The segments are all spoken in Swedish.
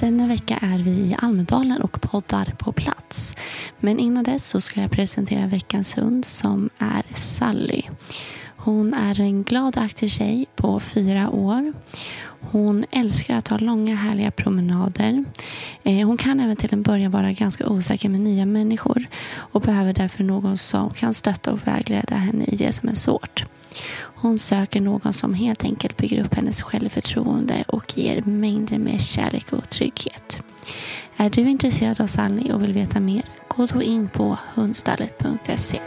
Denna vecka är vi i Almedalen och poddar på plats. Men innan dess så ska jag presentera veckans hund som är Sally. Hon är en glad och aktiv tjej på fyra år. Hon älskar att ta långa härliga promenader. Eh, hon kan även till en början vara ganska osäker med nya människor och behöver därför någon som kan stötta och vägleda henne i det som är svårt. Hon söker någon som helt enkelt bygger upp hennes självförtroende och ger mängder med kärlek och trygghet. Är du intresserad av Sally och vill veta mer? Gå då in på hundstallet.se.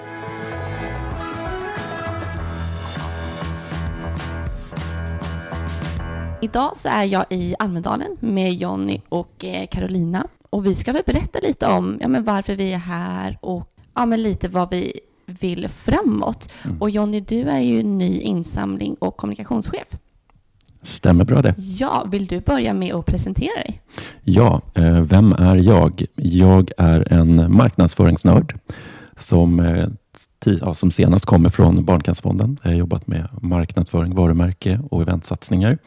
Idag så är jag i Almedalen med Jonny och eh, Carolina och vi ska väl berätta lite om ja, men varför vi är här och ja, men lite vad vi vill framåt. Mm. Och Jonny, du är ju ny insamling och kommunikationschef. Stämmer bra det. Ja, vill du börja med att presentera dig? Ja, eh, vem är jag? Jag är en marknadsföringsnörd som, eh, ja, som senast kommer från Barncancerfonden. Jag har jobbat med marknadsföring, varumärke och eventsatsningar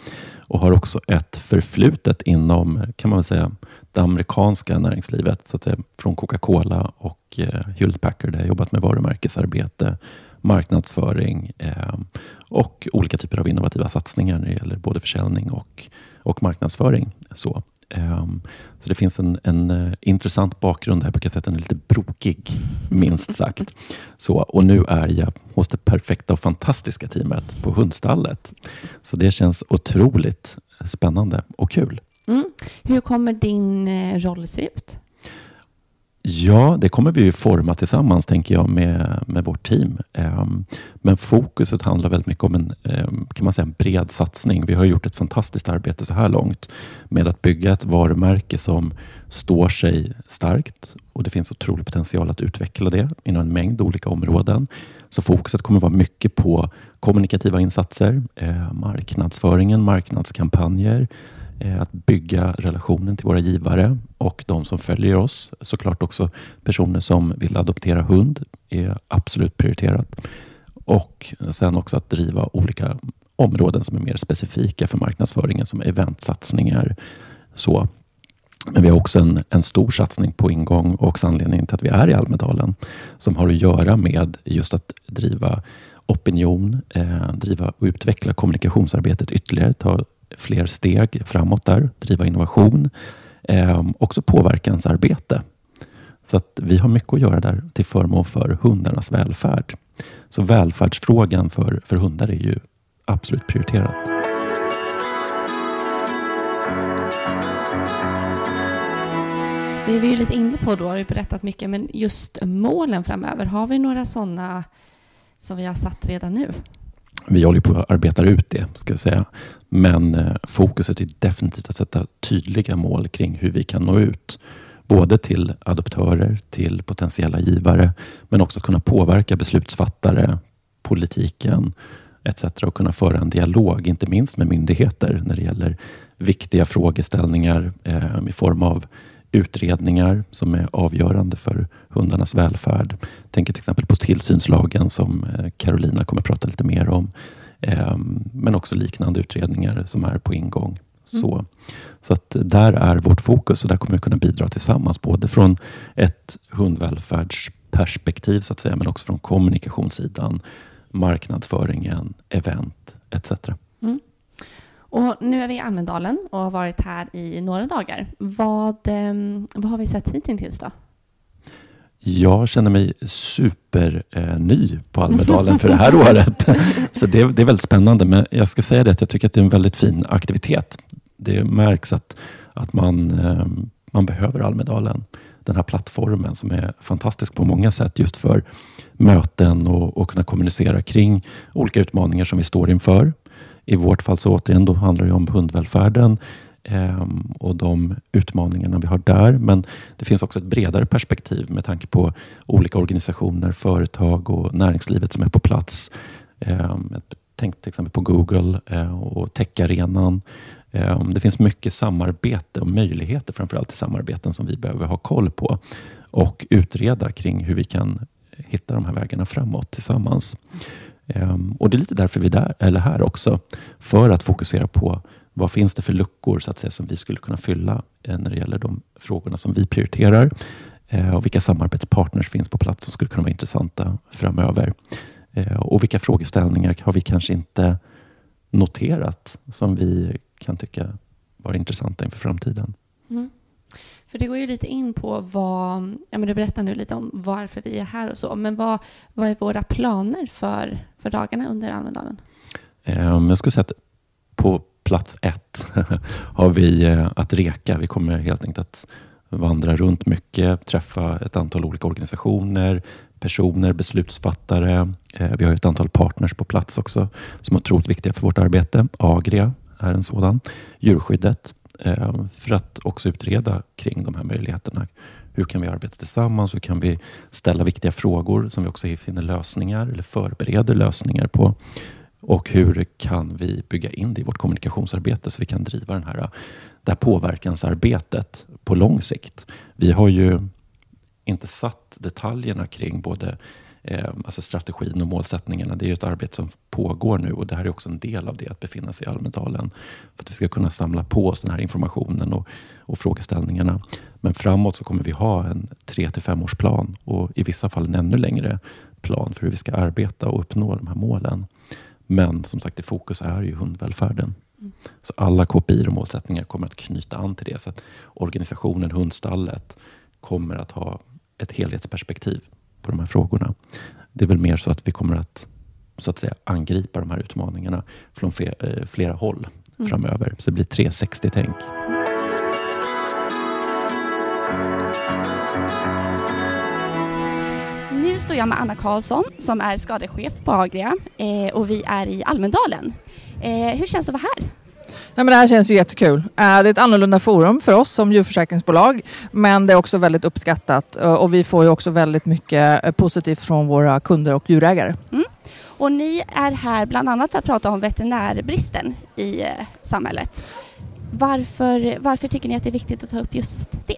och har också ett förflutet inom, kan man väl säga, det amerikanska näringslivet. Så att säga, från Coca-Cola och eh, Hewlett Packard där jag jobbat med varumärkesarbete, marknadsföring eh, och olika typer av innovativa satsningar när det gäller både försäljning och, och marknadsföring. Så, eh, så det finns en, en uh, intressant bakgrund här. Den är lite brokig, minst sagt. Så, och nu är jag hos det perfekta och fantastiska teamet på Hundstallet. Så det känns otroligt spännande och kul. Mm. Hur kommer din eh, roll se ut? Ja, det kommer vi forma tillsammans, tänker jag, med, med vårt team. Ehm, men fokuset handlar väldigt mycket om en, ehm, kan man säga, en bred satsning. Vi har gjort ett fantastiskt arbete så här långt med att bygga ett varumärke som står sig starkt och det finns otrolig potential att utveckla det inom en mängd olika områden. Så fokuset kommer vara mycket på kommunikativa insatser, eh, marknadsföringen, marknadskampanjer, Eh, att bygga relationen till våra givare och de som följer oss. Såklart också personer som vill adoptera hund är absolut prioriterat. Och sen också att driva olika områden som är mer specifika för marknadsföringen som eventsatsningar. Så. Men vi har också en, en stor satsning på ingång och också anledningen till att vi är i Almedalen som har att göra med just att driva opinion, eh, driva och utveckla kommunikationsarbetet ytterligare, ta fler steg framåt där, driva innovation, eh, också påverkansarbete. Så att vi har mycket att göra där till förmån för hundarnas välfärd. Så välfärdsfrågan för, för hundar är ju absolut prioriterat. Det är vi ju lite inne på då, har du berättat mycket, men just målen framöver, har vi några sådana som vi har satt redan nu? Vi håller på att arbeta ut det, ska jag säga. Men eh, fokuset är definitivt att sätta tydliga mål kring hur vi kan nå ut. Både till adoptörer, till potentiella givare, men också att kunna påverka beslutsfattare, politiken etc. och kunna föra en dialog, inte minst med myndigheter när det gäller viktiga frågeställningar eh, i form av utredningar som är avgörande för hundarnas välfärd. Tänker till exempel på tillsynslagen som eh, Carolina kommer att prata lite mer om. Ehm, men också liknande utredningar som är på ingång. Mm. Så, så att där är vårt fokus och där kommer vi kunna bidra tillsammans, både från ett hundvälfärdsperspektiv så att säga, men också från kommunikationssidan, marknadsföringen, event etc. Och nu är vi i Almedalen och har varit här i några dagar. Vad, ehm, vad har vi sett hittills då? Jag känner mig superny eh, på Almedalen för det här året. Så det, det, är väldigt spännande. Men jag ska säga det att jag tycker att det är en väldigt fin aktivitet. Det märks att, att man, eh, man behöver Almedalen. Den här plattformen som är fantastisk på många sätt just för möten och, och kunna kommunicera kring olika utmaningar som vi står inför. I vårt fall så återigen då handlar det om hundvälfärden ehm, och de utmaningarna vi har där. Men det finns också ett bredare perspektiv med tanke på olika organisationer, företag och näringslivet som är på plats. Ehm, tänk till exempel på Google eh, och techarenan. Ehm, det finns mycket samarbete och möjligheter framförallt till samarbeten som vi behöver ha koll på och utreda kring hur vi kan hitta de här vägarna framåt tillsammans. Ehm, och Det är lite därför vi är där, eller här också. För att fokusera på vad finns det för luckor så att säga, som vi skulle kunna fylla eh, när det gäller de frågorna som vi prioriterar eh, och vilka samarbetspartners finns på plats som skulle kunna vara intressanta framöver. Eh, och vilka frågeställningar har vi kanske inte noterat som vi kan tycka vara intressanta inför framtiden. Mm. För det går ju lite in på vad, ja men du berättar nu lite om varför vi är här och så, men vad, vad är våra planer för, för dagarna under Almedalen? Ehm, jag skulle säga att på plats ett har vi eh, att reka. Vi kommer helt enkelt att vandra runt mycket, träffa ett antal olika organisationer, personer, beslutsfattare. Eh, vi har ett antal partners på plats också som är otroligt viktiga för vårt arbete. Agria är en sådan. Djurskyddet Ehm, för att också utreda kring de här möjligheterna. Hur kan vi arbeta tillsammans? Hur kan vi ställa viktiga frågor som vi också finner lösningar eller förbereder lösningar på? Och hur kan vi bygga in det i vårt kommunikationsarbete så vi kan driva den här, det här påverkansarbetet på lång sikt? Vi har ju inte satt detaljerna kring både Eh, alltså strategin och målsättningarna. Det är ett arbete som pågår nu och det här är också en del av det, att befinna sig i Almedalen. För att vi ska kunna samla på oss den här informationen och, och frågeställningarna. Men framåt så kommer vi ha en tre till femårsplan och i vissa fall en ännu längre plan för hur vi ska arbeta och uppnå de här målen. Men som sagt, i fokus är ju hundvälfärden. Mm. Så alla KPI och målsättningar kommer att knyta an till det. Så att organisationen, hundstallet, kommer att ha ett helhetsperspektiv på de här frågorna. Det är väl mer så att vi kommer att så att säga angripa de här utmaningarna från eh, flera håll mm. framöver. Så det blir 360-tänk. Nu står jag med Anna Karlsson som är skadechef på Agria eh, och vi är i Almedalen. Eh, hur känns det att vara här? Nej, men det här känns ju jättekul. Äh, det är ett annorlunda forum för oss som djurförsäkringsbolag, men det är också väldigt uppskattat eh, och vi får ju också väldigt mycket eh, positivt från våra kunder och djurägare. Mm. Och ni är här bland annat för att prata om veterinärbristen i eh, samhället. Varför, varför tycker ni att det är viktigt att ta upp just det?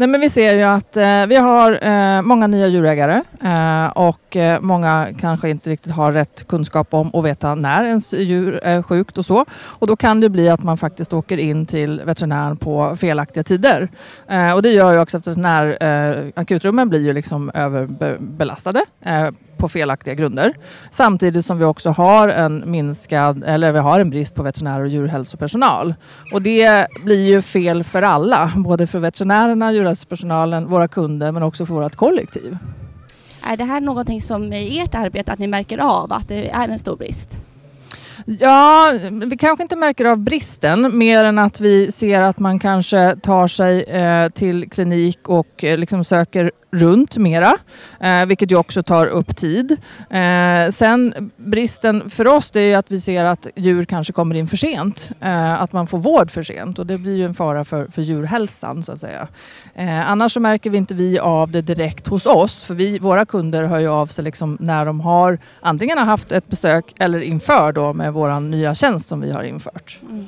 Nej, men vi ser ju att eh, vi har eh, många nya djurägare eh, och eh, många kanske inte riktigt har rätt kunskap om och veta när ens djur är sjukt och så. Och då kan det bli att man faktiskt åker in till veterinären på felaktiga tider. Eh, och det gör ju också att när, eh, akutrummen blir ju liksom överbelastade eh, på felaktiga grunder. Samtidigt som vi också har en minskad, eller vi har en brist på veterinärer och djurhälsopersonal. Och det blir ju fel för alla, både för veterinärerna, djurhälsopersonalen, våra kunder men också för vårt kollektiv. Är det här någonting som i ert arbete att ni märker av att det är en stor brist? Ja, vi kanske inte märker av bristen mer än att vi ser att man kanske tar sig eh, till klinik och eh, liksom söker runt mera, eh, vilket ju också tar upp tid. Eh, sen bristen för oss det är att vi ser att djur kanske kommer in för sent, eh, att man får vård för sent och det blir ju en fara för, för djurhälsan så att säga. Eh, annars så märker vi inte vi av det direkt hos oss, för vi, våra kunder hör ju av sig liksom när de har antingen har haft ett besök eller inför då med vår nya tjänst som vi har infört. Mm.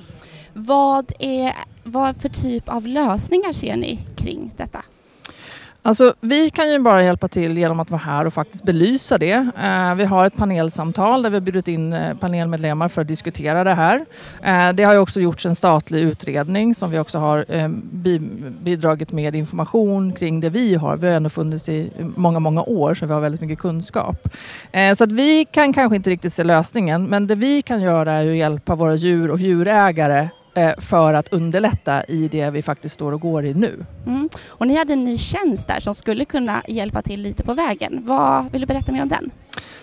Vad, är, vad för typ av lösningar ser ni kring detta? Alltså, vi kan ju bara hjälpa till genom att vara här och faktiskt belysa det. Eh, vi har ett panelsamtal där vi har bjudit in eh, panelmedlemmar för att diskutera det här. Eh, det har ju också gjorts en statlig utredning som vi också har eh, bi bidragit med information kring det vi har. Vi har ändå funnits i många, många år så vi har väldigt mycket kunskap. Eh, så att vi kan kanske inte riktigt se lösningen men det vi kan göra är att hjälpa våra djur och djurägare för att underlätta i det vi faktiskt står och går i nu. Mm. Och ni hade en ny tjänst där som skulle kunna hjälpa till lite på vägen. Vad vill du berätta mer om den?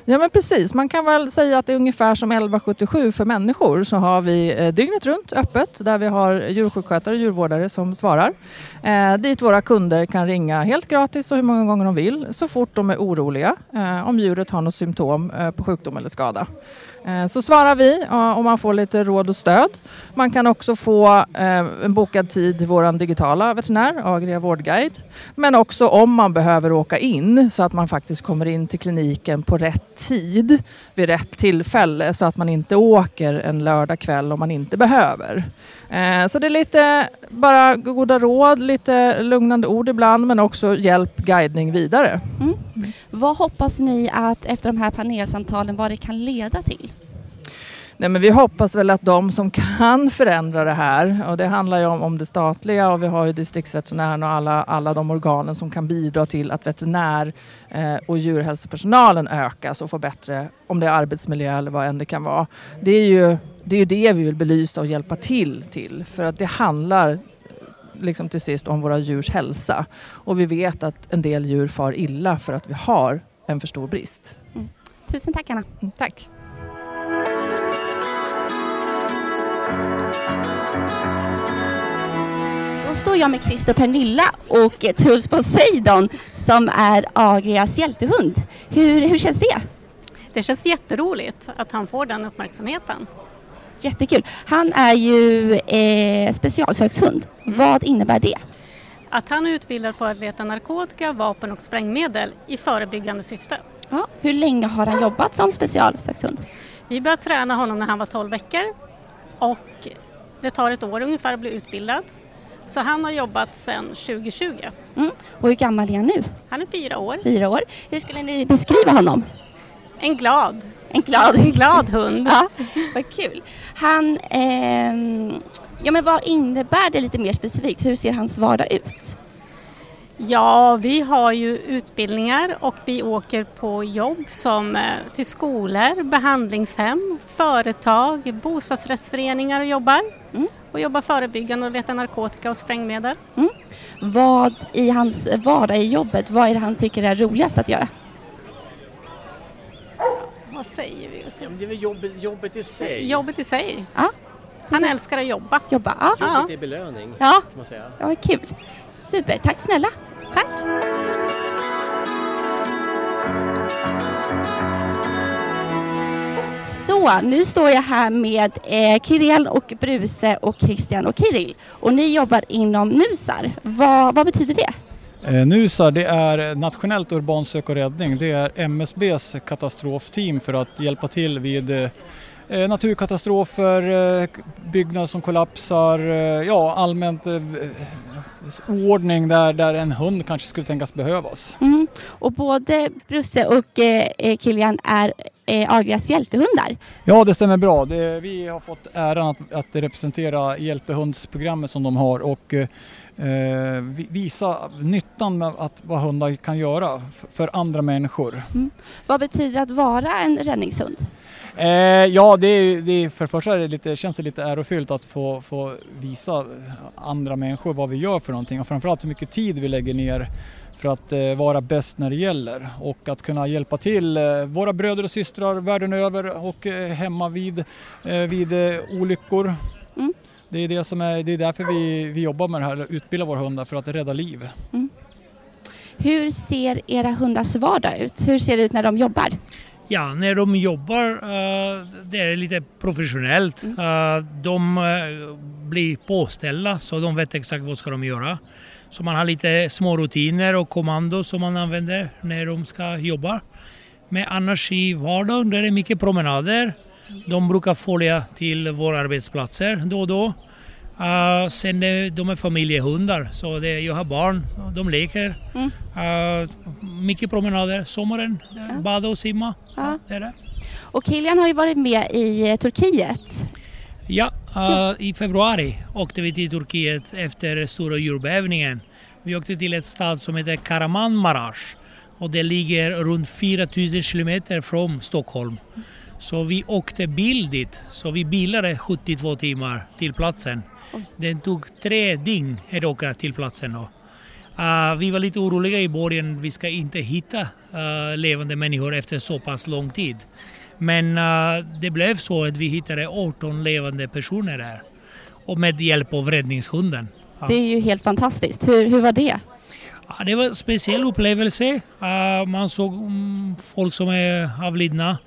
Ja men precis, man kan väl säga att det är ungefär som 1177 för människor så har vi eh, dygnet runt öppet där vi har djursjukskötare och djurvårdare som svarar. Eh, dit våra kunder kan ringa helt gratis och hur många gånger de vill så fort de är oroliga eh, om djuret har något symptom eh, på sjukdom eller skada. Eh, så svarar vi eh, och man får lite råd och stöd. Man kan också få eh, en bokad tid i vår digitala veterinär, Agria Vårdguide. Men också om man behöver åka in så att man faktiskt kommer in till kliniken på rätt tid vid rätt tillfälle så att man inte åker en lördag kväll om man inte behöver. Eh, så det är lite bara goda råd, lite lugnande ord ibland men också hjälp, guidning vidare. Mm. Vad hoppas ni att efter de här panelsamtalen vad det kan leda till? Nej, men vi hoppas väl att de som kan förändra det här och det handlar ju om, om det statliga och vi har ju distriktsveterinären och alla, alla de organen som kan bidra till att veterinär eh, och djurhälsopersonalen ökas och får bättre, om det är arbetsmiljö eller vad än det kan vara. Det är ju det, är det vi vill belysa och hjälpa till till för att det handlar liksom till sist om våra djurs hälsa och vi vet att en del djur far illa för att vi har en för stor brist. Mm. Tusen tack Anna. Mm, tack. Då står jag med Christer Pernilla och Truls Poseidon som är Agrias hjältehund. Hur, hur känns det? Det känns jätteroligt att han får den uppmärksamheten. Jättekul. Han är ju eh, specialsökshund. Mm. Vad innebär det? Att han är utbildad på att leta narkotika, vapen och sprängmedel i förebyggande syfte. Ja. Hur länge har han jobbat som specialsökshund? Vi började träna honom när han var 12 veckor och det tar ett år ungefär att bli utbildad. Så han har jobbat sedan 2020. Mm. Och hur gammal är han nu? Han är fyra år. Fyra år. Hur skulle ni beskriva honom? En glad. En glad, en glad hund. ja, vad kul. Han, eh, ja men vad innebär det lite mer specifikt? Hur ser hans vardag ut? Ja, vi har ju utbildningar och vi åker på jobb som eh, till skolor, behandlingshem, företag, bostadsrättsföreningar och jobbar. Mm. Och jobbar förebyggande och letar narkotika och sprängmedel. Mm. Vad i hans vardag i jobbet, vad är det han tycker är roligast att göra? Vad säger vi? Ja, det är väl jobbet, jobbet i sig. Jobbet i sig. Ja. Han älskar att jobba. Jobba, ja. Jobbet är belöning ja. kan man säga. Ja, kul. Super, tack snälla. Tack. Så, nu står jag här med eh, Kirill och Bruse och Christian och Kirill. Och ni jobbar inom NUSAR. Vad, vad betyder det? Eh, NUSAR det är Nationellt urban sök och räddning. Det är MSBs katastrofteam för att hjälpa till vid eh, naturkatastrofer, eh, byggnader som kollapsar, eh, ja allmänt eh, oordning där, där en hund kanske skulle tänkas behövas. Mm. Och både Brusse och eh, Kilian är eh, Agrias hjältehundar. Ja, det stämmer bra. Det, vi har fått äran att, att representera hjältehundsprogrammet som de har och eh, visa nyttan med att, vad hundar kan göra för andra människor. Mm. Vad betyder det att vara en räddningshund? Eh, ja, det är, det är, för det första är det lite, känns det lite ärofyllt att få, få visa andra människor vad vi gör för någonting och framförallt hur mycket tid vi lägger ner för att eh, vara bäst när det gäller och att kunna hjälpa till eh, våra bröder och systrar världen över och eh, hemma vid, eh, vid eh, olyckor. Mm. Det är, det, som är, det är därför vi, vi jobbar med det här, utbildar våra hundar för att rädda liv. Mm. Hur ser era hundars vardag ut? Hur ser det ut när de jobbar? Ja, när de jobbar, uh, det är lite professionellt. Mm. Uh, de uh, blir påställda så de vet exakt vad ska de göra. Så man har lite små rutiner och kommando som man använder när de ska jobba. Men annars i vardagen är det mycket promenader. De brukar följa till våra arbetsplatser då och då. Uh, sen det, de är familjehundar, så det, jag har barn, de leker. Mm. Uh, mycket promenader, sommaren, ja. bada och simma. Ja. det är det. Och Kilian har ju varit med i Turkiet. Ja, uh, i februari åkte vi till Turkiet efter stora jordbävningen. Vi åkte till ett stad som heter Karamanmaraş och det ligger runt 4000 kilometer från Stockholm. Så vi åkte bil dit, så vi bilade 72 timmar till platsen. Det tog tre dygn att åka till platsen. Uh, vi var lite oroliga i början, vi ska inte hitta uh, levande människor efter så pass lång tid. Men uh, det blev så att vi hittade 18 levande personer där. Och med hjälp av räddningshunden. Ja. Det är ju helt fantastiskt. Hur, hur var det? Ja, det var en speciell upplevelse. man såg um, folk som är avlidna.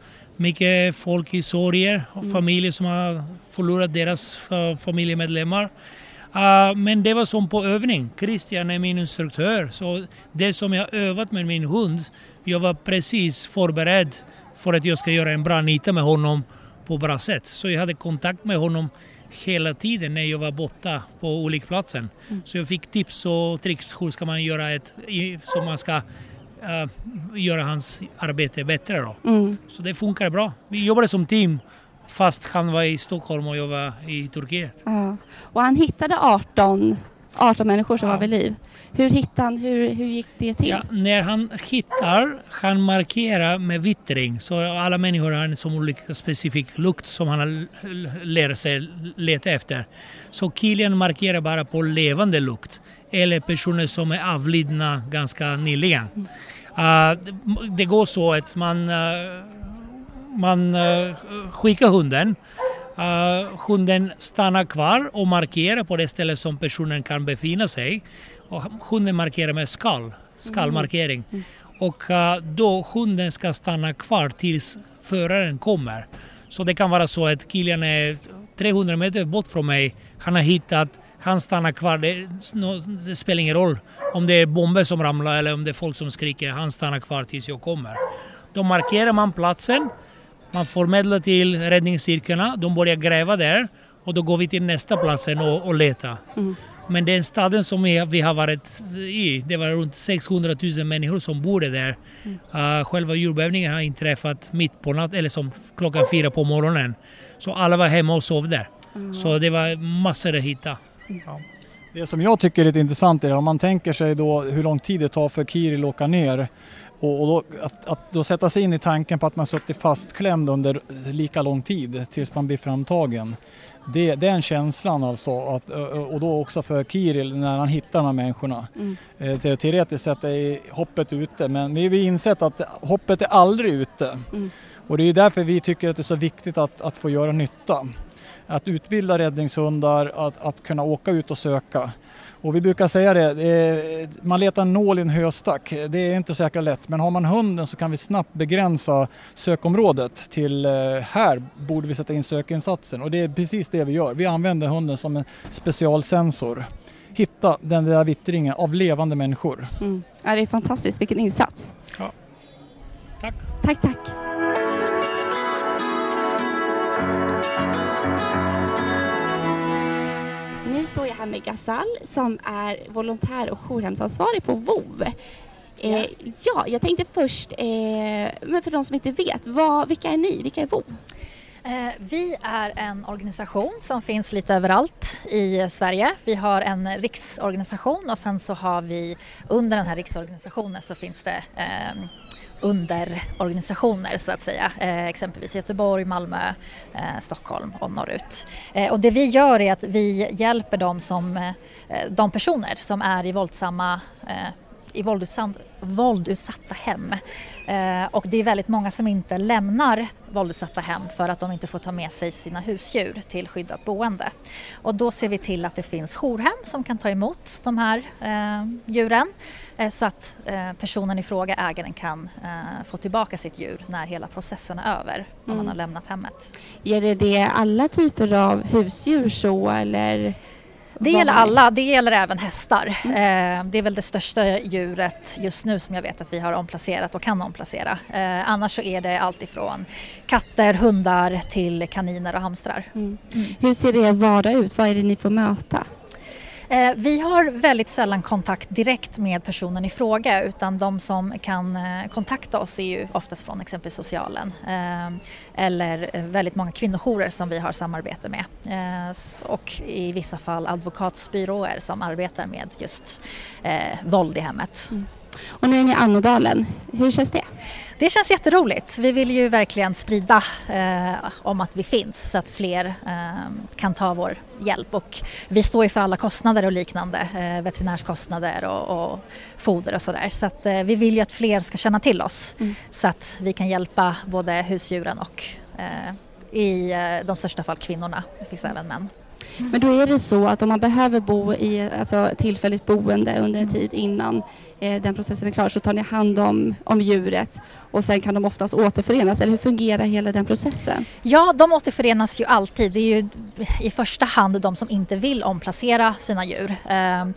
Mycket folk i sorger och mm. familjer som har förlorat deras familjemedlemmar. Uh, men det var som på övning. Christian är min instruktör. Så det som jag övat med min hund, jag var precis förberedd för att jag ska göra en bra nita med honom på bra sätt. Så jag hade kontakt med honom hela tiden när jag var borta på olika platser. Mm. Så jag fick tips och tricks hur ska man göra ett, så man ska göra hans arbete bättre. Då. Mm. Så det funkar bra. Vi jobbade som team fast han var i Stockholm och jag var i Turkiet. Ja. Och han hittade 18, 18 människor som ja. var vid liv. Hur hittade han, hur, hur gick det till? Ja, när han hittar, han markerar med vittring. Så alla människor har en som olika specifik lukt som han lärt sig leta efter. Så killen markerar bara på levande lukt eller personer som är avlidna ganska nyligen. Uh, det går så att man uh, man uh, skickar hunden. Uh, hunden stannar kvar och markerar på det ställe som personen kan befinna sig. Och hunden markerar med skall, skallmarkering. Mm. Och uh, då hunden ska stanna kvar tills föraren kommer. Så det kan vara så att killen är 300 meter bort från mig. Han har hittat, han stannar kvar. Det, det spelar ingen roll om det är bomber som ramlar eller om det är folk som skriker. Han stannar kvar tills jag kommer. Då markerar man platsen man förmedlar till räddningsstyrkorna, de börjar gräva där och då går vi till nästa platsen och, och letar. Mm. Men den staden som vi, vi har varit i, det var runt 600 000 människor som bor där. Mm. Uh, själva jordbävningen har inträffat mitt på natten, eller som klockan fyra på morgonen. Så alla var hemma och sov där. Mm. Så det var massor att hitta. Ja. Det som jag tycker är lite intressant är om man tänker sig då hur lång tid det tar för Kiril att åka ner och, då, att, att, då sätta sig in i tanken på att man suttit fastklämd under lika lång tid tills man blir framtagen. Det, den känslan alltså, att, och då också för Kiril när han hittar de här människorna. Mm. Eh, teoretiskt sett är hoppet ute men vi har insett att hoppet är aldrig ute. Mm. Och det är därför vi tycker att det är så viktigt att, att få göra nytta. Att utbilda räddningshundar, att, att kunna åka ut och söka. Och vi brukar säga det, man letar en nål i en höstack. Det är inte så jäkla lätt men har man hunden så kan vi snabbt begränsa sökområdet till eh, här borde vi sätta in sökinsatsen och det är precis det vi gör. Vi använder hunden som en specialsensor. Hitta den där vittringen av levande människor. Mm. Ja, det är fantastiskt, vilken insats. Ja. Tack. Tack, tack. Nu står jag här med Gazal som är volontär och jourhemsansvarig på VOV. Eh, ja, jag tänkte först, eh, men för de som inte vet, vad, vilka är ni? Vilka är VOV? Eh, vi är en organisation som finns lite överallt i Sverige. Vi har en riksorganisation och sen så har vi under den här riksorganisationen så finns det eh, underorganisationer så att säga, eh, exempelvis Göteborg, Malmö, eh, Stockholm och norrut. Eh, och det vi gör är att vi hjälper dem som, eh, de personer som är i våldsamma eh, i våldutsatta, våldutsatta hem. Eh, och det är väldigt många som inte lämnar våldutsatta hem för att de inte får ta med sig sina husdjur till skyddat boende. Och då ser vi till att det finns jourhem som kan ta emot de här eh, djuren eh, så att personen i fråga, ägaren, kan få tillbaka sitt djur när hela processen är över, mm. när man har lämnat hemmet. Gäller det alla typer av husdjur så eller? Det gäller alla, det gäller även hästar. Mm. Det är väl det största djuret just nu som jag vet att vi har omplacerat och kan omplacera. Eh, annars så är det allt ifrån katter, hundar till kaniner och hamstrar. Mm. Mm. Hur ser er vardag ut? Vad är det ni får möta? Eh, vi har väldigt sällan kontakt direkt med personen i fråga utan de som kan eh, kontakta oss är ju oftast från exempelvis socialen eh, eller väldigt många kvinnojourer som vi har samarbete med och i vissa fall advokatsbyråer som arbetar med just våld i hemmet. Mm. Och nu är ni i Almedalen. Hur känns det? Det känns jätteroligt. Vi vill ju verkligen sprida eh, om att vi finns så att fler eh, kan ta vår hjälp och vi står ju för alla kostnader och liknande, eh, veterinärskostnader och, och foder och sådär. Så att eh, vi vill ju att fler ska känna till oss mm. så att vi kan hjälpa både husdjuren och eh, i eh, de största fall kvinnorna. Det finns även män. Men då är det så att om man behöver bo i alltså, tillfälligt boende under en tid innan Eh, den processen är klar så tar ni hand om, om djuret och sen kan de oftast återförenas. Eller hur fungerar hela den processen? Ja, de återförenas ju alltid. Det är ju i första hand de som inte vill omplacera sina djur. Ehm,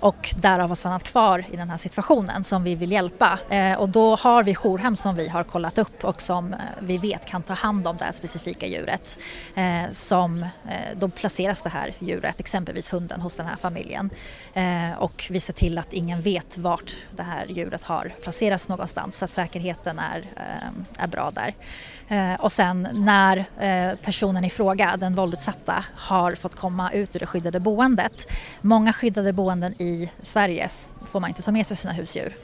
och därav har stannat kvar i den här situationen som vi vill hjälpa. Eh, och då har vi jourhem som vi har kollat upp och som eh, vi vet kan ta hand om det här specifika djuret. Eh, som, då placeras det här djuret, exempelvis hunden, hos den här familjen. Och vi ser till att ingen vet vart det här djuret har placerats någonstans så att säkerheten är, är bra där. och sen när personen i fråga, den våldutsatta, har fått komma ut ur det skyddade boendet. Många skyddade boenden i i Sverige får man inte ta med sig sina husdjur.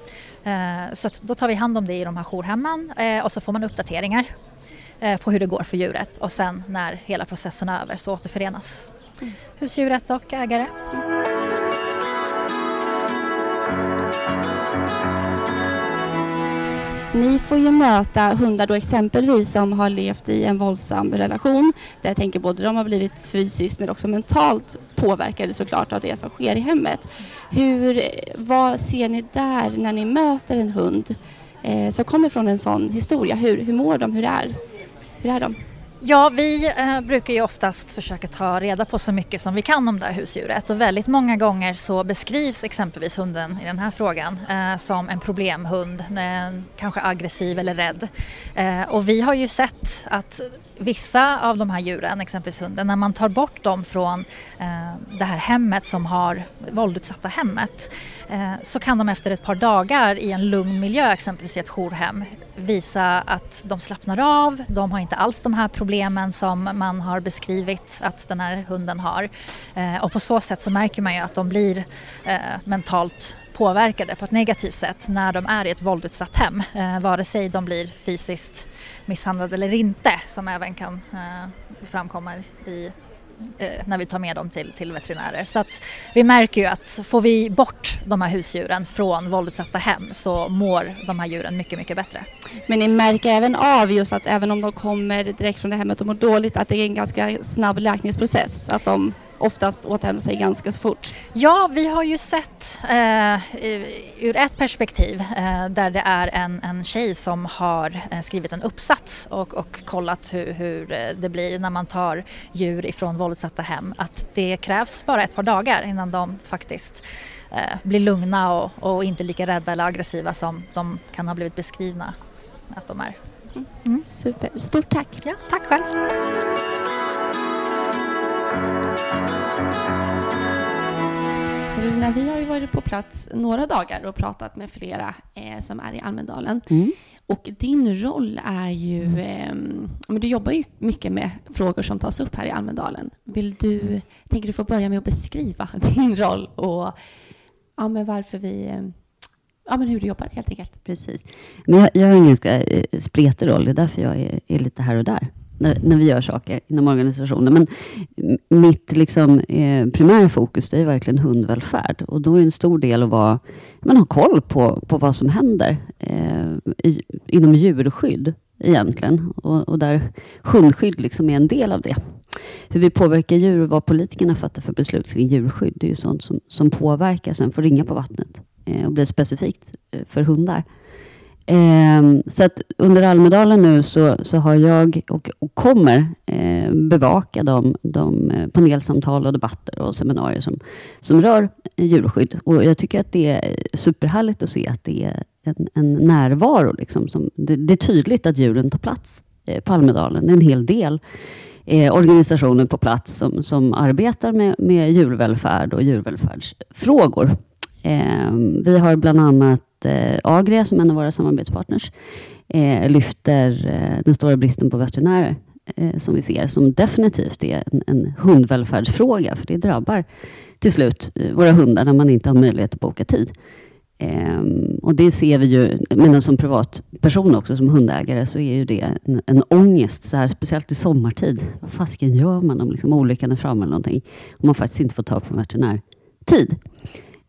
Eh, så då tar vi hand om det i de här jourhemmen eh, och så får man uppdateringar eh, på hur det går för djuret och sen när hela processen är över så återförenas mm. husdjuret och ägare. Ni får ju möta hundar då exempelvis som har levt i en våldsam relation. Där jag tänker både de har blivit fysiskt men också mentalt påverkade såklart av det som sker i hemmet. Hur, vad ser ni där när ni möter en hund eh, som kommer från en sån historia? Hur, hur mår de? Hur är, hur är de? Ja, vi eh, brukar ju oftast försöka ta reda på så mycket som vi kan om det här husdjuret och väldigt många gånger så beskrivs exempelvis hunden i den här frågan eh, som en problemhund, eh, kanske aggressiv eller rädd. Eh, och vi har ju sett att vissa av de här djuren, exempelvis hunden, när man tar bort dem från eh, det här hemmet som har våldutsatta hemmet eh, så kan de efter ett par dagar i en lugn miljö, exempelvis i ett jourhem, visa att de slappnar av, de har inte alls de här problemen som man har beskrivit att den här hunden har. Eh, och på så sätt så märker man ju att de blir eh, mentalt påverkade på ett negativt sätt när de är i ett våldutsatt hem. Eh, vare sig de blir fysiskt misshandlad eller inte som även kan eh, framkomma i eh, när vi tar med dem till, till veterinärer. Så att vi märker ju att får vi bort de här husdjuren från våldsatta hem så mår de här djuren mycket, mycket bättre. Men ni märker även av just att även om de kommer direkt från det hemmet och mår dåligt att det är en ganska snabb läkningsprocess? Att de oftast återhämtar sig ganska så fort. Ja, vi har ju sett eh, ur ett perspektiv eh, där det är en, en tjej som har eh, skrivit en uppsats och, och kollat hur, hur, eh, det blir när man tar djur ifrån våldsatta hem. Att det krävs bara ett par dagar innan de faktiskt eh, blir lugna och, och inte lika rädda eller aggressiva som de kan ha blivit beskrivna att de är. Mm. Mm. Super, stort tack! Ja, tack själv! Carolina, vi har ju varit på plats några dagar och pratat med flera eh, som är i Almedalen. Mm. Och din roll är ju... Eh, men du jobbar ju mycket med frågor som tas upp här i Almedalen. Vill du, tänker du få börja med att beskriva din roll och ja, men varför vi... Eh, ja, men hur du jobbar helt enkelt. Precis. Men jag, jag har en ganska eh, spretig roll. Det är därför jag är, är lite här och där när, när, vi gör saker inom organisationen. Men mitt liksom, eh, primära fokus det är verkligen hundvälfärd och då är en stor del att vara, men, ha koll på, på vad som händer eh, i, inom djurskydd egentligen och, och där hundskydd liksom är en del av det. Hur vi påverkar djur och vad politikerna fattar för beslut kring djurskydd, det är ju sånt som, som påverkar sen får ringa på vattnet eh, och blir specifikt eh, för hundar. Eh, så att under Almedalen nu så, så har jag och, och kommer eh, bevaka de, de eh, panelsamtal och debatter och seminarier som, som rör djurskydd. Och jag tycker att det är superhärligt att se att det är en, en närvaro. Liksom, som, det, det, är tydligt att djuren tar plats eh, på Almedalen. Det är en hel del eh, organisationer på plats som, som arbetar med, med djurvälfärd och djurvälfärdsfrågor. Eh, vi har bland annat eh, Agria, som en av våra samarbetspartners, eh, lyfter eh, den stora bristen på veterinärer eh, som vi ser, som definitivt är en, en hundvälfärdsfråga, för det drabbar till slut eh, våra hundar när man inte har möjlighet att boka tid. Ehm, och det ser vi ju, men som privatperson också, som hundägare, så är ju det en, en ångest, så här, speciellt i sommartid. Vad fasken gör man om liksom, olyckan är framme eller någonting? Om man faktiskt inte får tag på en veterinär tid.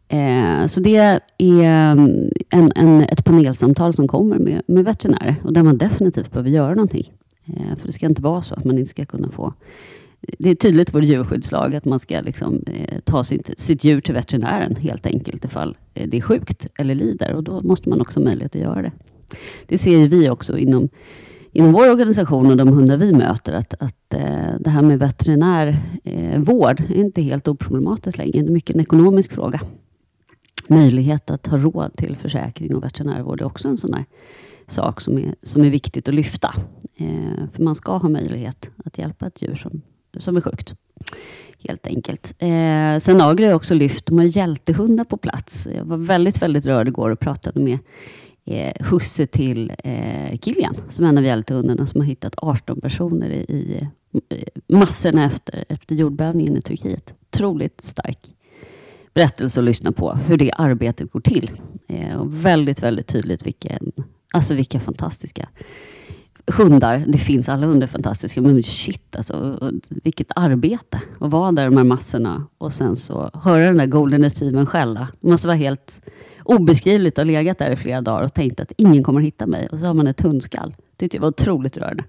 Eh, så det är mm, en, en, ett panelsamtal som kommer med, med veterinärer och där man definitivt behöver göra någonting. Eh, för det ska inte vara så att man inte ska kunna få det är tydligt i vår djurskyddslag att man ska liksom, eh, ta sitt, sitt djur till veterinären helt enkelt ifall eh, det är sjukt eller lider och då måste man också ha möjlighet att göra det. Det ser vi också inom, inom vår organisation och de hundar vi möter att, att eh, det här med veterinärvård eh, är inte helt oproblematiskt längre. Det är mycket en ekonomisk fråga. Möjlighet att ha råd till försäkring och veterinärvård är också en sån där sak som är, som är viktigt att lyfta. Eh, för man ska ha möjlighet att hjälpa ett djur som som är sjukt. Helt enkelt. Eh, sen Agri har också lyft, de har hjältehundar på plats. Jag var väldigt, väldigt rörd igår och pratade med eh, husse till eh, Kilian, som är en av hjältehundarna som har hittat 18 personer i, i eh, massorna efter, efter jordbävningen i Turkiet. Otroligt stark berättelse att lyssna på, hur det arbetet går till. Eh, och väldigt, väldigt tydligt vilken, alltså vilka fantastiska hundar, det finns alla hundar fantastiska, men shit alltså, vilket arbete att vara där med massorna och sen så höra den där golden retrievern skälla. Det måste vara helt obeskrivligt att ha legat där i flera dagar och tänkt att ingen kommer att hitta mig och så har man ett hundskall. Det tyckte jag var otroligt rörande.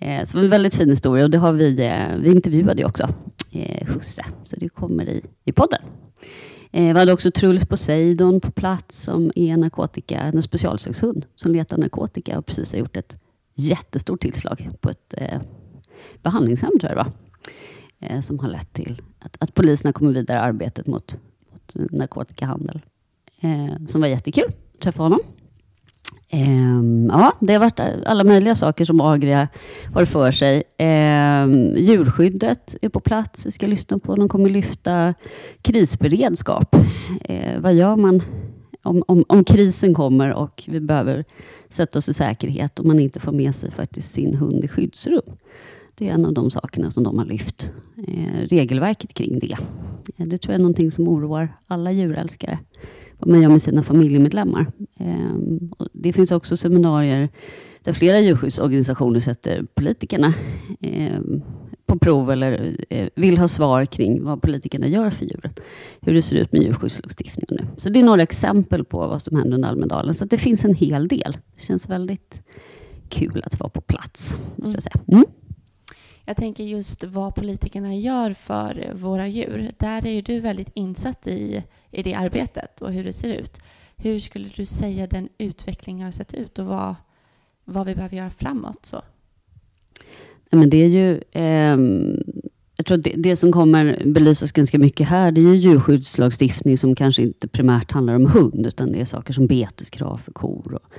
Eh, så det var en väldigt fin historia och det har vi, eh, vi intervjuade ju också eh, Husse, så det kommer i, i podden. Eh, vi hade också Truls Poseidon på plats som är narkotika, en specialsökshund som letar narkotika och precis har gjort ett jättestort tillslag på ett eh, behandlingshem, tror jag det var, eh, som har lett till att, att polisen har kommit vidare i arbetet mot, mot narkotikahandel, eh, som var jättekul att träffa honom. Ehm, ja, det har varit alla möjliga saker som Agria har för sig. Ehm, djurskyddet är på plats. Vi ska lyssna på. De kommer lyfta krisberedskap. Ehm, vad gör man om, om, om, krisen kommer och vi behöver sätta oss i säkerhet och man inte får med sig faktiskt sin hund i skyddsrum. Det är en av de sakerna som de har lyft. Eh, regelverket kring det. Det tror jag är någonting som oroar alla djurälskare. Vad man gör med sina familjemedlemmar. Eh, det finns också seminarier där flera djurskyddsorganisationer sätter politikerna eh, på prov eller eh, vill ha svar kring vad politikerna gör för djuren. Hur det ser ut med djurskyddslagstiftningen nu. Så det är några exempel på vad som händer under Almedalen. Så det finns en hel del. Det känns väldigt kul att vara på plats. Måste jag, säga. Mm. jag tänker just vad politikerna gör för våra djur. Där är ju du väldigt insatt i, i det arbetet och hur det ser ut. Hur skulle du säga den utvecklingen har sett ut och vad, vad vi behöver göra framåt? Så? men det är ju... Eh, jag tror det, det, som kommer belysas ganska mycket här, det är ju djurskyddslagstiftning som kanske inte primärt handlar om hund, utan det är saker som beteskrav för kor och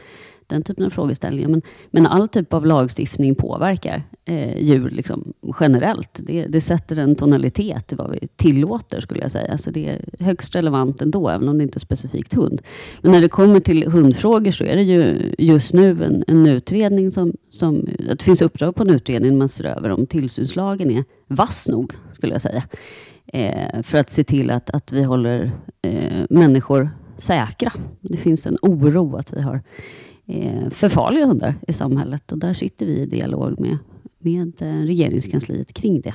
den typen av frågeställningar. Men, men all typ av lagstiftning påverkar eh, djur liksom, generellt. Det, det, sätter en tonalitet i vad vi tillåter, skulle jag säga. Så det är högst relevant ändå, även om det inte är specifikt hund. Men när det kommer till hundfrågor så är det ju just nu en, en utredning som, som... Det finns uppdrag på en utredning man ser över om tillsynslagen är vass nog, skulle jag säga. Eh, för att se till att, att vi håller eh, människor säkra. Det finns en oro att vi har Eh, för farliga hundar i samhället. Och där sitter vi i dialog med, med eh, regeringskansliet kring det.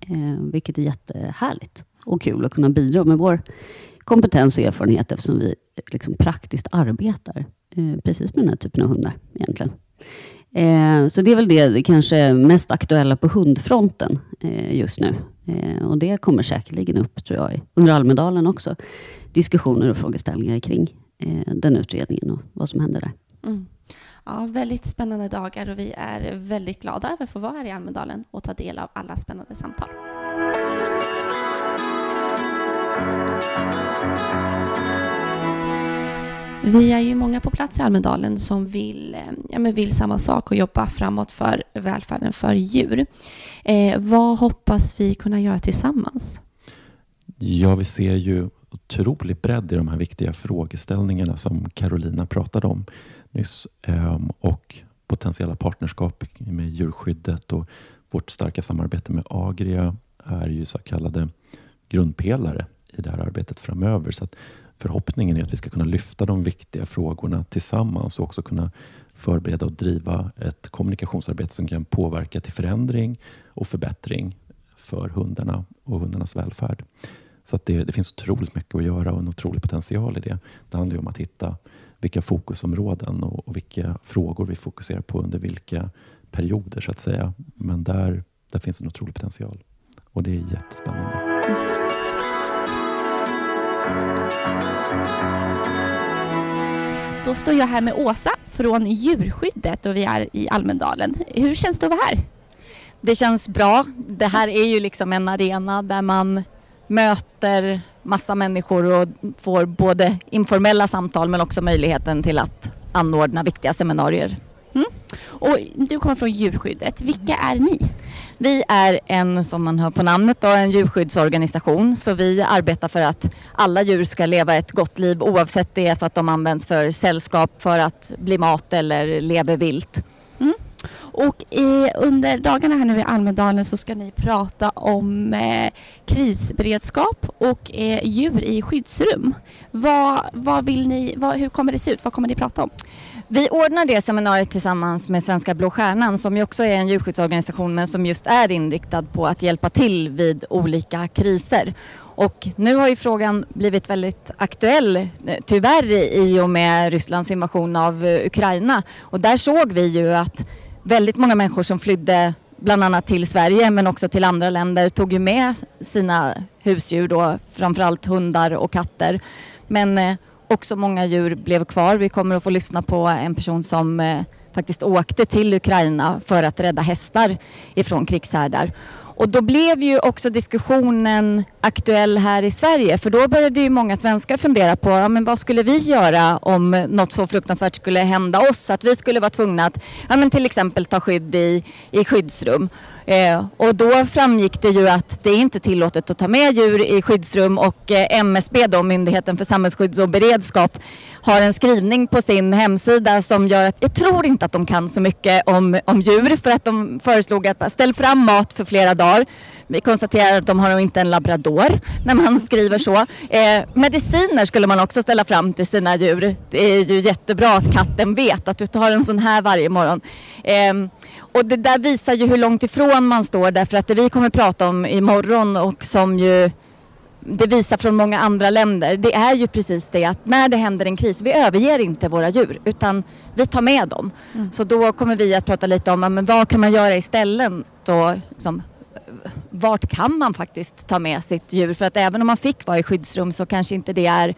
Eh, vilket är jättehärligt och kul att kunna bidra med vår kompetens och erfarenhet eftersom vi liksom praktiskt arbetar eh, precis med den här typen av hundar egentligen. Eh, så det är väl det kanske mest aktuella på hundfronten eh, just nu. Eh, och det kommer säkerligen upp, tror jag, under Almedalen också. Diskussioner och frågeställningar kring eh, den utredningen och vad som händer där. Mm. Ja, väldigt spännande dagar och vi är väldigt glada över att få vara här i Almedalen och ta del av alla spännande samtal. Vi är ju många på plats i Almedalen som vill, eh, ja, men vill samma sak och jobba framåt för välfärden för djur. Eh, vad hoppas vi kunna göra tillsammans? Ja, vi ser ju otrolig bredd i de här viktiga frågeställningarna som Carolina pratade om nyss ehm, och potentiella partnerskap med djurskyddet och vårt starka samarbete med Agria är ju så kallade grundpelare i det här arbetet framöver. Så att förhoppningen är att vi ska kunna lyfta de viktiga frågorna tillsammans och också kunna förbereda och driva ett kommunikationsarbete som kan påverka till förändring och förbättring för hundarna och hundarnas välfärd. Så att det, det finns otroligt mycket att göra och en otrolig potential i det. Det handlar ju om att hitta vilka fokusområden och, och vilka frågor vi fokuserar på under vilka perioder så att säga. Men där, där finns en otrolig potential och det är jättespännande. Då står jag här med Åsa från djurskyddet och vi är i Almedalen. Hur känns det att vara här? Det känns bra. Det här är ju liksom en arena där man möter massa människor och får både informella samtal men också möjligheten till att anordna viktiga seminarier. Mm. Och du kommer från djurskyddet. Vilka är ni? Vi är en, som man hör på namnet, då, en djurskyddsorganisation. Så vi arbetar för att alla djur ska leva ett gott liv oavsett det är så att de används för sällskap, för att bli mat eller lever vilt. Och i, under dagarna här nu i Almedalen så ska ni prata om eh, krisberedskap och eh, djur i skyddsrum. Vad, vad vill ni, vad, hur kommer det se ut? Vad kommer ni prata om? Vi ordnar det seminariet tillsammans med Svenska Blå Stjärnan som ju också är en djurskyddsorganisation men som just är inriktad på att hjälpa till vid olika kriser. Och nu har ju frågan blivit väldigt aktuell eh, tyvärr i och med Rysslands invasion av eh, Ukraina. Och där såg vi ju att väldigt många människor som flydde bland annat till Sverige men också till andra länder tog ju med sina husdjur då, framförallt hundar och katter. Men eh, också många djur blev kvar. Vi kommer att få lyssna på en person som eh, faktiskt åkte till Ukraina för att rädda hästar ifrån krigshärdar. Och då blev ju också diskussionen aktuell här i Sverige för då började ju många svenskar fundera på ja, men vad skulle vi göra om något så fruktansvärt skulle hända oss? Att vi skulle vara tvungna att ja, men till exempel ta skydd i, i skyddsrum. Eh, och då framgick det ju att det är inte tillåtet att ta med djur i skyddsrum och eh, MSB, då, Myndigheten för samhällsskydd och beredskap, har en skrivning på sin hemsida som gör att jag tror inte att de kan så mycket om, om djur för att de föreslog att ställ fram mat för flera dagar. Vi konstaterar att de har nog inte en labrador när man skriver så. Eh, mediciner skulle man också ställa fram till sina djur. Det är ju jättebra att katten vet att du tar en sån här varje morgon. Eh, och det där visar ju hur långt ifrån man står därför att det vi kommer prata om imorgon och som ju det visar från många andra länder, det är ju precis det att när det händer en kris, vi överger inte våra djur utan vi tar med dem. Mm. Så då kommer vi att prata lite om men vad kan man göra istället då, liksom, vart kan man faktiskt ta med sitt djur? För att även om man fick vara i skyddsrum så kanske inte det är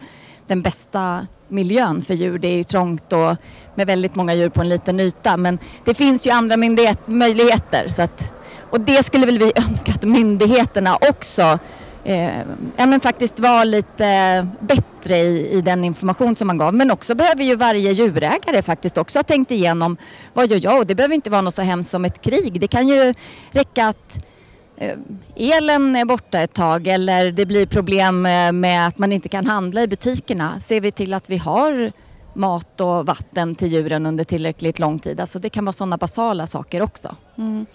den bästa miljön för djur. Det är ju trångt och med väldigt många djur på en liten yta. Men det finns ju andra möjligheter. Så att, och det skulle väl vi önska att myndigheterna också eh, ja, men faktiskt var lite bättre i, i den information som man gav. Men också behöver ju varje djurägare faktiskt också ha tänkt igenom vad gör jag? Och det behöver inte vara något så hemskt som ett krig. Det kan ju räcka att elen är borta ett tag eller det blir problem med att man inte kan handla i butikerna. Ser vi till att vi har mat och vatten till djuren under tillräckligt lång tid. Alltså det kan vara sådana basala saker också. Mm.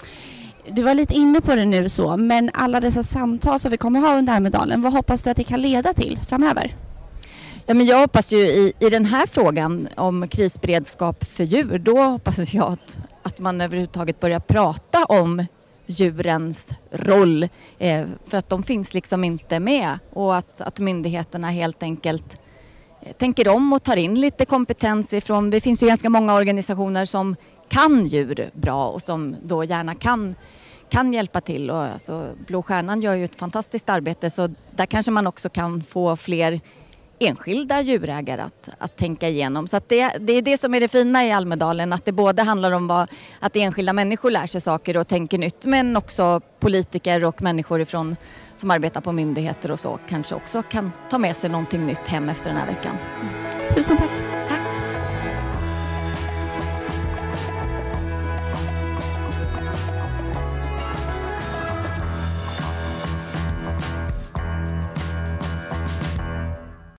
Du var lite inne på det nu så, men alla dessa samtal som vi kommer ha under Almedalen, vad hoppas du att det kan leda till framöver? Ja, men jag hoppas ju i, i den här frågan om krisberedskap för djur, då hoppas jag att, att man överhuvudtaget börjar prata om djurens roll. Eh, för att de finns liksom inte med och att, att myndigheterna helt enkelt eh, tänker om och tar in lite kompetens ifrån, det finns ju ganska många organisationer som kan djur bra och som då gärna kan, kan hjälpa till. Och alltså, Blå Stjärnan gör ju ett fantastiskt arbete så där kanske man också kan få fler enskilda djurägare att, att tänka igenom. Så det, det, är det som är det fina i Almedalen, att det både handlar om vad, att enskilda människor lär sig saker och tänker nytt men också politiker och människor ifrån, som arbetar på myndigheter och så kanske också kan ta med sig någonting nytt hem efter den här veckan. Tusen tack. Tack.